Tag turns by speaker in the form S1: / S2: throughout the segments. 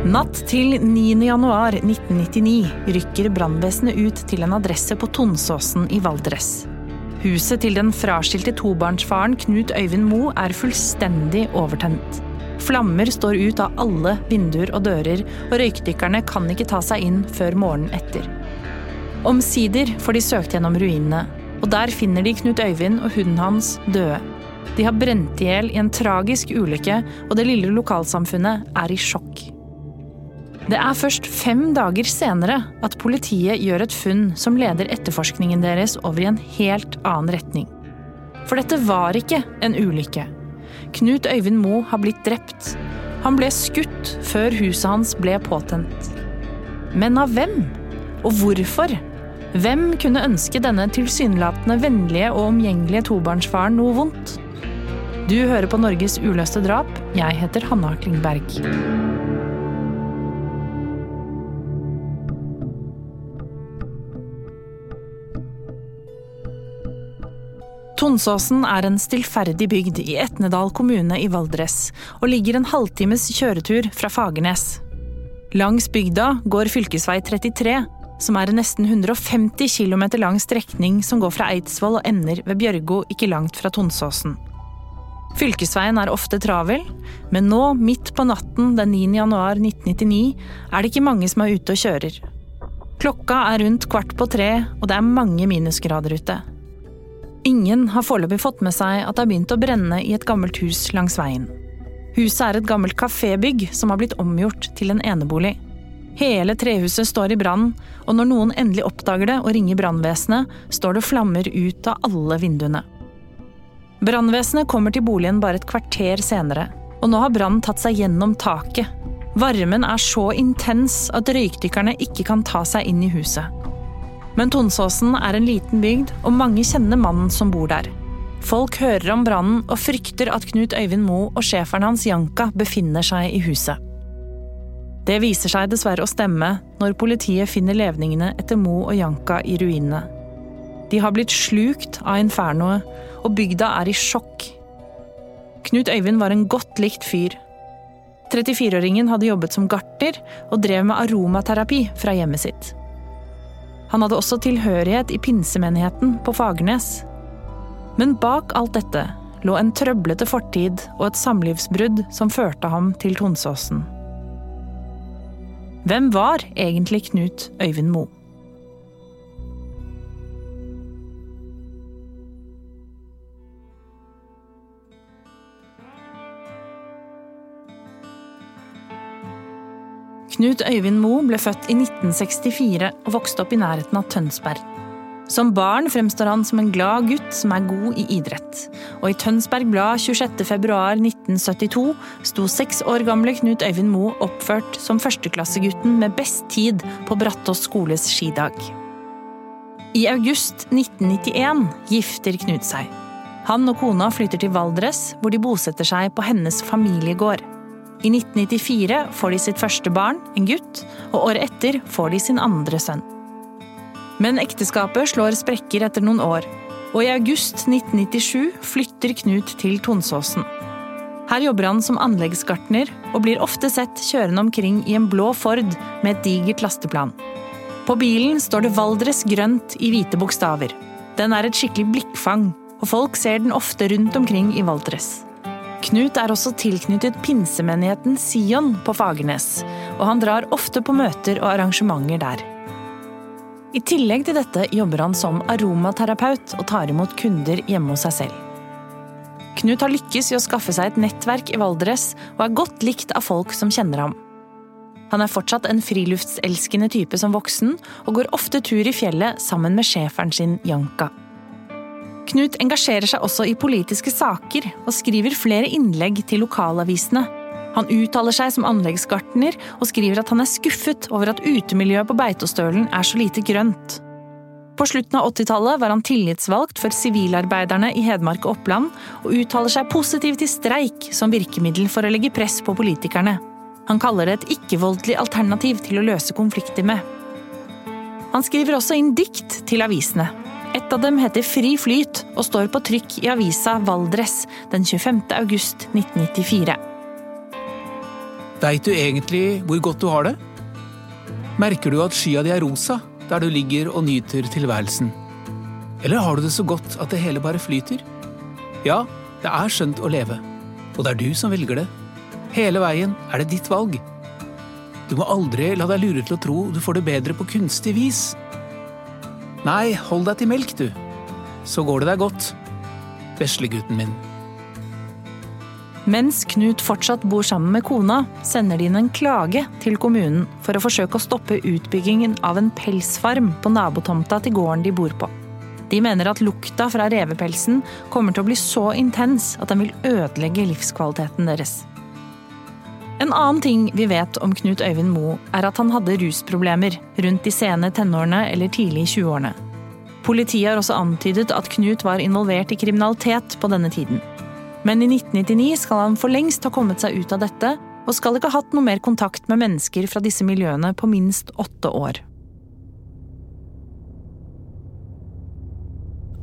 S1: Natt til 9. januar 1999 rykker brannvesenet ut til en adresse på Tonsåsen i Valdres. Huset til den fraskilte tobarnsfaren Knut Øyvind Moe er fullstendig overtent. Flammer står ut av alle vinduer og dører, og røykdykkerne kan ikke ta seg inn før morgenen etter. Omsider får de søkt gjennom ruinene, og der finner de Knut Øyvind og hunden hans døde. De har brent i hjel i en tragisk ulykke, og det lille lokalsamfunnet er i sjokk. Det er først fem dager senere at politiet gjør et funn som leder etterforskningen deres over i en helt annen retning. For dette var ikke en ulykke. Knut Øyvind Moe har blitt drept. Han ble skutt før huset hans ble påtent. Men av hvem? Og hvorfor? Hvem kunne ønske denne tilsynelatende vennlige og omgjengelige tobarnsfaren noe vondt? Du hører på Norges uløste drap. Jeg heter Hanna Klingberg. Tonsåsen er en stillferdig bygd i Etnedal kommune i Valdres, og ligger en halvtimes kjøretur fra Fagernes. Langs bygda går fylkesvei 33, som er en nesten 150 km lang strekning som går fra Eidsvoll og ender ved Bjørgo ikke langt fra Tonsåsen. Fylkesveien er ofte travel, men nå, midt på natten den 9. januar 1999, er det ikke mange som er ute og kjører. Klokka er rundt kvart på tre, og det er mange minusgrader ute. Ingen har foreløpig fått med seg at det har begynt å brenne i et gammelt hus langs veien. Huset er et gammelt kafébygg som har blitt omgjort til en enebolig. Hele trehuset står i brann, og når noen endelig oppdager det og ringer brannvesenet, står det flammer ut av alle vinduene. Brannvesenet kommer til boligen bare et kvarter senere, og nå har brannen tatt seg gjennom taket. Varmen er så intens at røykdykkerne ikke kan ta seg inn i huset. Men Tonsåsen er en liten bygd, og mange kjenner mannen som bor der. Folk hører om brannen og frykter at Knut Øyvind Moe og schæferen hans Janka befinner seg i huset. Det viser seg dessverre å stemme når politiet finner levningene etter Moe og Janka i ruinene. De har blitt slukt av infernoet, og bygda er i sjokk. Knut Øyvind var en godt likt fyr. 34-åringen hadde jobbet som gartner og drev med aromaterapi fra hjemmet sitt. Han hadde også tilhørighet i pinsemenigheten på Fagernes. Men bak alt dette lå en trøblete fortid og et samlivsbrudd som førte ham til Tonsåsen. Hvem var egentlig Knut Øyvind Moe? Knut Øyvind Moe ble født i 1964 og vokste opp i nærheten av Tønsberg. Som barn fremstår han som en glad gutt som er god i idrett. Og i Tønsberg Blad 26.2.1972 sto seks år gamle Knut Øyvind Moe oppført som førsteklassegutten med best tid på Brattås skoles skidag. I august 1991 gifter Knut seg. Han og kona flytter til Valdres, hvor de bosetter seg på hennes familiegård. I 1994 får de sitt første barn, en gutt, og året etter får de sin andre sønn. Men ekteskapet slår sprekker etter noen år, og i august 1997 flytter Knut til Tonsåsen. Her jobber han som anleggsgartner og blir ofte sett kjørende omkring i en blå Ford med et digert lasteplan. På bilen står det Valdres grønt i hvite bokstaver. Den er et skikkelig blikkfang, og folk ser den ofte rundt omkring i Valdres. Knut er også tilknyttet pinsemenigheten Sion på Fagernes, og han drar ofte på møter og arrangementer der. I tillegg til dette jobber han som aromaterapeut og tar imot kunder hjemme hos seg selv. Knut har lykkes i å skaffe seg et nettverk i Valdres, og er godt likt av folk som kjenner ham. Han er fortsatt en friluftselskende type som voksen, og går ofte tur i fjellet sammen med schæferen sin Janka. Knut engasjerer seg også i politiske saker, og skriver flere innlegg til lokalavisene. Han uttaler seg som anleggsgartner og skriver at han er skuffet over at utemiljøet på Beitostølen er så lite grønt. På slutten av 80-tallet var han tillitsvalgt for sivilarbeiderne i Hedmark og Oppland, og uttaler seg positivt til streik som virkemiddel for å legge press på politikerne. Han kaller det et ikke-voldelig alternativ til å løse konflikter med. Han skriver også inn dikt til avisene. Et av dem heter Fri flyt og står på trykk i avisa Valdres den 25. august 1994.
S2: Veit du egentlig hvor godt du har det? Merker du at skya di er rosa der du ligger og nyter tilværelsen? Eller har du det så godt at det hele bare flyter? Ja, det er skjønt å leve, og det er du som velger det. Hele veien er det ditt valg. Du må aldri la deg lure til å tro du får det bedre på kunstig vis. Nei, hold deg til melk, du. Så går det deg godt. Veslegutten min.
S1: Mens Knut fortsatt bor sammen med kona, sender de inn en klage til kommunen for å forsøke å stoppe utbyggingen av en pelsfarm på nabotomta til gården de bor på. De mener at lukta fra revepelsen kommer til å bli så intens at den vil ødelegge livskvaliteten deres. En annen ting vi vet om Knut Øyvind Moe, er at han hadde rusproblemer rundt de sene tenårene eller tidlig i 20-årene. Politiet har også antydet at Knut var involvert i kriminalitet på denne tiden. Men i 1999 skal han for lengst ha kommet seg ut av dette, og skal ikke ha hatt noe mer kontakt med mennesker fra disse miljøene på minst åtte år.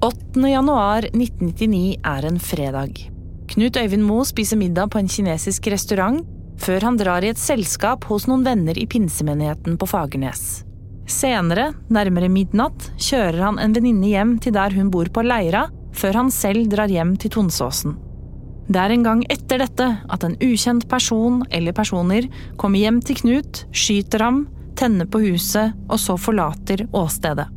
S1: 8. januar 1999 er en fredag. Knut Øyvind Moe spiser middag på en kinesisk restaurant, før han drar i et selskap hos noen venner i pinsemenigheten på Fagernes. Senere, nærmere midnatt, kjører han en venninne hjem til der hun bor på Leira, før han selv drar hjem til Tonsåsen. Det er en gang etter dette at en ukjent person eller personer kommer hjem til Knut, skyter ham, tenner på huset og så forlater åstedet.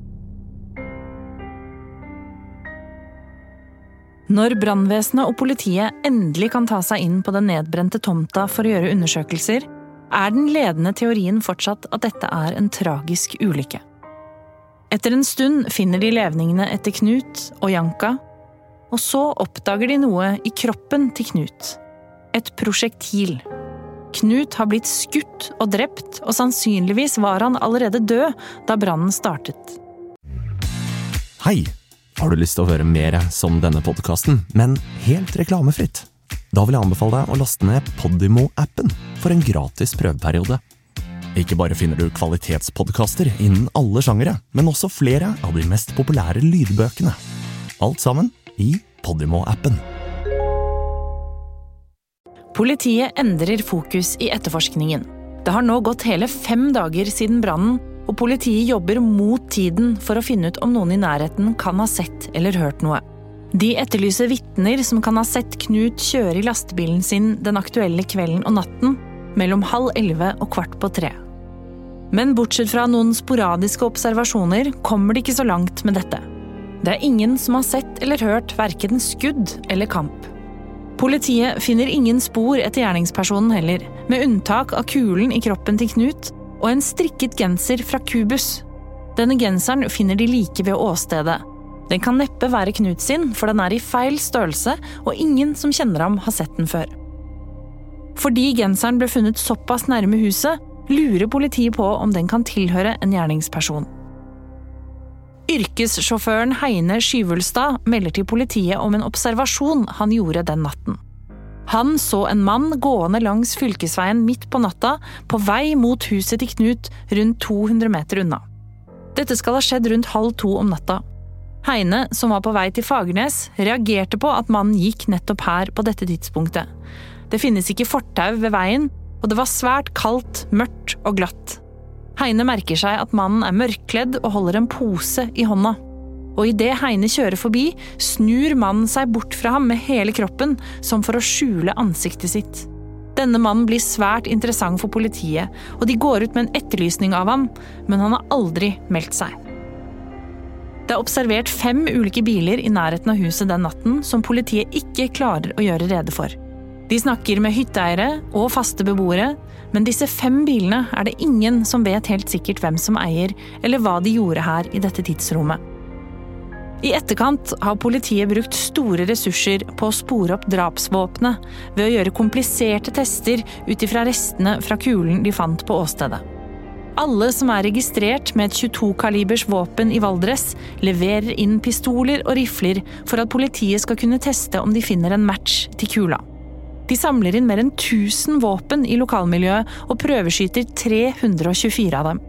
S1: Når brannvesenet og politiet endelig kan ta seg inn på den nedbrente tomta for å gjøre undersøkelser, er den ledende teorien fortsatt at dette er en tragisk ulykke. Etter en stund finner de levningene etter Knut og Janka, og så oppdager de noe i kroppen til Knut. Et prosjektil. Knut har blitt skutt og drept, og sannsynligvis var han allerede død da brannen startet.
S3: Hei! Har du lyst til å høre mer som denne podkasten, men helt reklamefritt? Da vil jeg anbefale deg å laste ned Podimo-appen for en gratis prøveperiode. Ikke bare finner du kvalitetspodkaster innen alle sjangere, men også flere av de mest populære lydbøkene. Alt sammen i Podimo-appen.
S1: Politiet endrer fokus i etterforskningen. Det har nå gått hele fem dager siden brannen, og politiet jobber mot tiden for å finne ut om noen i nærheten kan ha sett eller hørt noe. De etterlyser vitner som kan ha sett Knut kjøre i lastebilen sin den aktuelle kvelden og natten, mellom halv elleve og kvart på tre. Men bortsett fra noen sporadiske observasjoner kommer det ikke så langt med dette. Det er ingen som har sett eller hørt verken skudd eller kamp. Politiet finner ingen spor etter gjerningspersonen heller, med unntak av kulen i kroppen til Knut og en strikket genser fra Kubus. Denne genseren finner de like ved åstedet. Den kan neppe være Knut sin, for den er i feil størrelse, og ingen som kjenner ham, har sett den før. Fordi genseren ble funnet såpass nærme huset, lurer politiet på om den kan tilhøre en gjerningsperson. Yrkessjåføren Heine Skyvulstad melder til politiet om en observasjon han gjorde den natten. Han så en mann gående langs fylkesveien midt på natta, på vei mot huset til Knut rundt 200 meter unna. Dette skal ha skjedd rundt halv to om natta. Heine, som var på vei til Fagernes, reagerte på at mannen gikk nettopp her på dette tidspunktet. Det finnes ikke fortau ved veien, og det var svært kaldt, mørkt og glatt. Heine merker seg at mannen er mørkkledd og holder en pose i hånda. Og idet Heine kjører forbi, snur mannen seg bort fra ham med hele kroppen, som for å skjule ansiktet sitt. Denne mannen blir svært interessant for politiet, og de går ut med en etterlysning av ham, men han har aldri meldt seg. Det er observert fem ulike biler i nærheten av huset den natten som politiet ikke klarer å gjøre rede for. De snakker med hytteeiere og faste beboere, men disse fem bilene er det ingen som vet helt sikkert hvem som eier, eller hva de gjorde her i dette tidsrommet. I etterkant har politiet brukt store ressurser på å spore opp drapsvåpenet ved å gjøre kompliserte tester ut ifra restene fra kulen de fant på åstedet. Alle som er registrert med et 22-kalibers våpen i Valdres, leverer inn pistoler og rifler for at politiet skal kunne teste om de finner en match til kula. De samler inn mer enn 1000 våpen i lokalmiljøet og prøveskyter 324 av dem.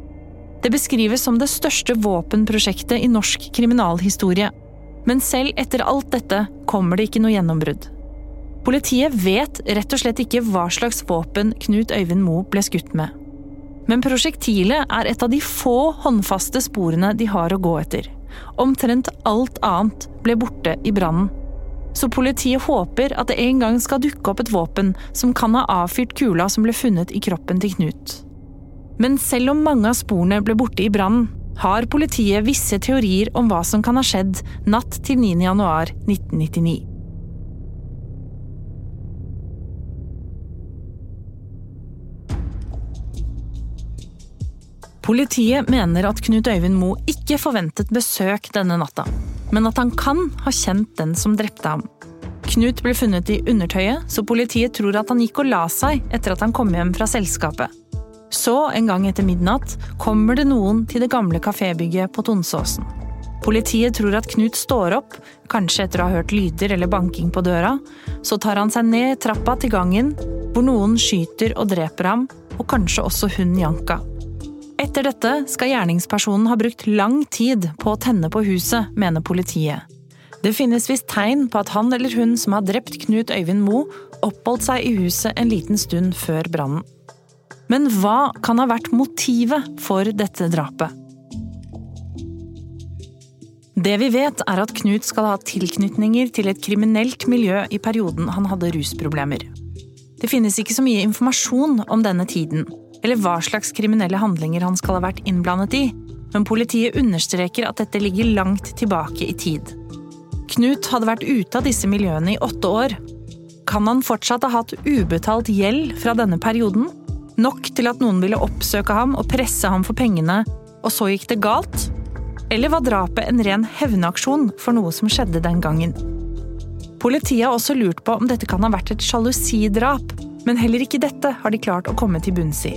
S1: Det beskrives som det største våpenprosjektet i norsk kriminalhistorie. Men selv etter alt dette kommer det ikke noe gjennombrudd. Politiet vet rett og slett ikke hva slags våpen Knut Øyvind Moe ble skutt med. Men prosjektilet er et av de få håndfaste sporene de har å gå etter. Omtrent alt annet ble borte i brannen. Så politiet håper at det en gang skal dukke opp et våpen som kan ha avfyrt kula som ble funnet i kroppen til Knut. Men selv om mange av sporene ble borte i brannen, har politiet visse teorier om hva som kan ha skjedd natt til 9. januar 1999. Politiet mener at Knut Øyvind Moe ikke forventet besøk denne natta, men at han kan ha kjent den som drepte ham. Knut ble funnet i undertøyet, så politiet tror at han gikk og la seg etter at han kom hjem fra selskapet. Så, en gang etter midnatt, kommer det noen til det gamle kafébygget på Tonsåsen. Politiet tror at Knut står opp, kanskje etter å ha hørt lyder eller banking på døra. Så tar han seg ned trappa til gangen, hvor noen skyter og dreper ham, og kanskje også hun Janka. Etter dette skal gjerningspersonen ha brukt lang tid på å tenne på huset, mener politiet. Det finnes visst tegn på at han eller hun som har drept Knut Øyvind Moe, oppholdt seg i huset en liten stund før brannen. Men hva kan ha vært motivet for dette drapet? Det vi vet, er at Knut skal ha tilknytninger til et kriminelt miljø i perioden han hadde rusproblemer. Det finnes ikke så mye informasjon om denne tiden, eller hva slags kriminelle handlinger han skal ha vært innblandet i, men politiet understreker at dette ligger langt tilbake i tid. Knut hadde vært ute av disse miljøene i åtte år. Kan han fortsatt ha hatt ubetalt gjeld fra denne perioden? Nok til at noen ville oppsøke ham og presse ham for pengene, og så gikk det galt? Eller var drapet en ren hevnaksjon for noe som skjedde den gangen? Politiet har også lurt på om dette kan ha vært et sjalusidrap, men heller ikke dette har de klart å komme til bunns i.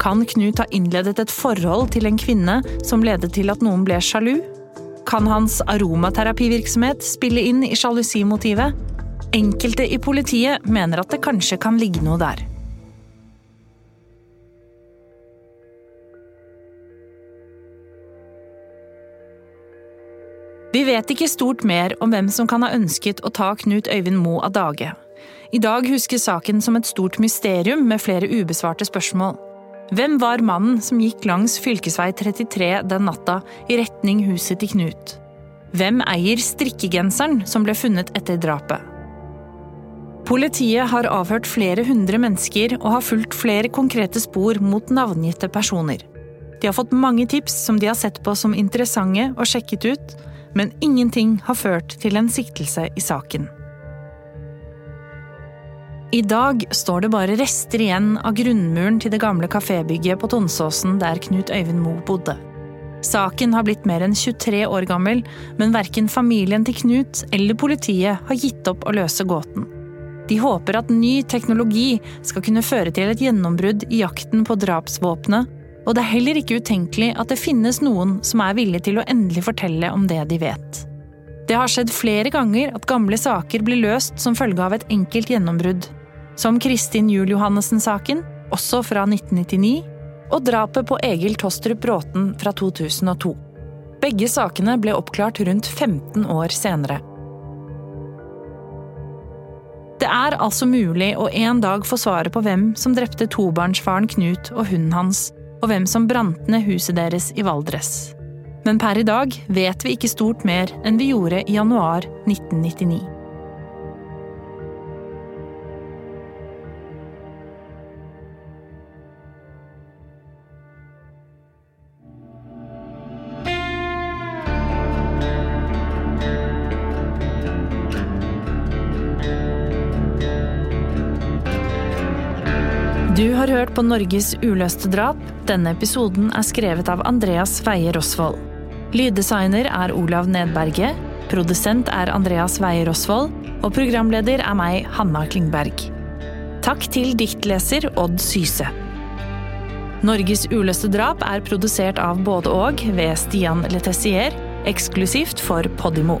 S1: Kan Knut ha innledet et forhold til en kvinne som ledet til at noen ble sjalu? Kan hans aromaterapivirksomhet spille inn i sjalusimotivet? Enkelte i politiet mener at det kanskje kan ligge noe der. Vi vet ikke stort mer om hvem som kan ha ønsket å ta Knut Øyvind Moe av dage. I dag huskes saken som et stort mysterium med flere ubesvarte spørsmål. Hvem var mannen som gikk langs fylkesvei 33 den natta i retning huset til Knut? Hvem eier strikkegenseren som ble funnet etter drapet? Politiet har avhørt flere hundre mennesker og har fulgt flere konkrete spor mot navngitte personer. De har fått mange tips som de har sett på som interessante og sjekket ut, men ingenting har ført til en siktelse i saken. I dag står det bare rester igjen av grunnmuren til det gamle kafébygget på Tonsåsen der Knut Øyvind Moe bodde. Saken har blitt mer enn 23 år gammel, men verken familien til Knut eller politiet har gitt opp å løse gåten. De håper at ny teknologi skal kunne føre til et gjennombrudd i jakten på drapsvåpenet og det er heller ikke utenkelig at det finnes noen som er villig til å endelig fortelle om det de vet. Det har skjedd flere ganger at gamle saker blir løst som følge av et enkelt gjennombrudd, som Kristin Juel Johannessen-saken, også fra 1999, og drapet på Egil Tostrup Bråten fra 2002. Begge sakene ble oppklart rundt 15 år senere. Det er altså mulig å en dag få svaret på hvem som drepte tobarnsfaren Knut og hunden hans, og hvem som brant ned huset deres i Valdres. Men per i dag vet vi ikke stort mer enn vi gjorde i januar 1999. har hørt på Norges uløste drap. Denne episoden er skrevet av Andreas Veie Rosvold. Lyddesigner er Olav Nedberge. produsent er Andreas Veie Rosvold, og programleder er meg, Hanna Klingberg. Takk til diktleser Odd Syse. Norges uløste drap er produsert av både og ved Stian Letessier, eksklusivt for Podimo.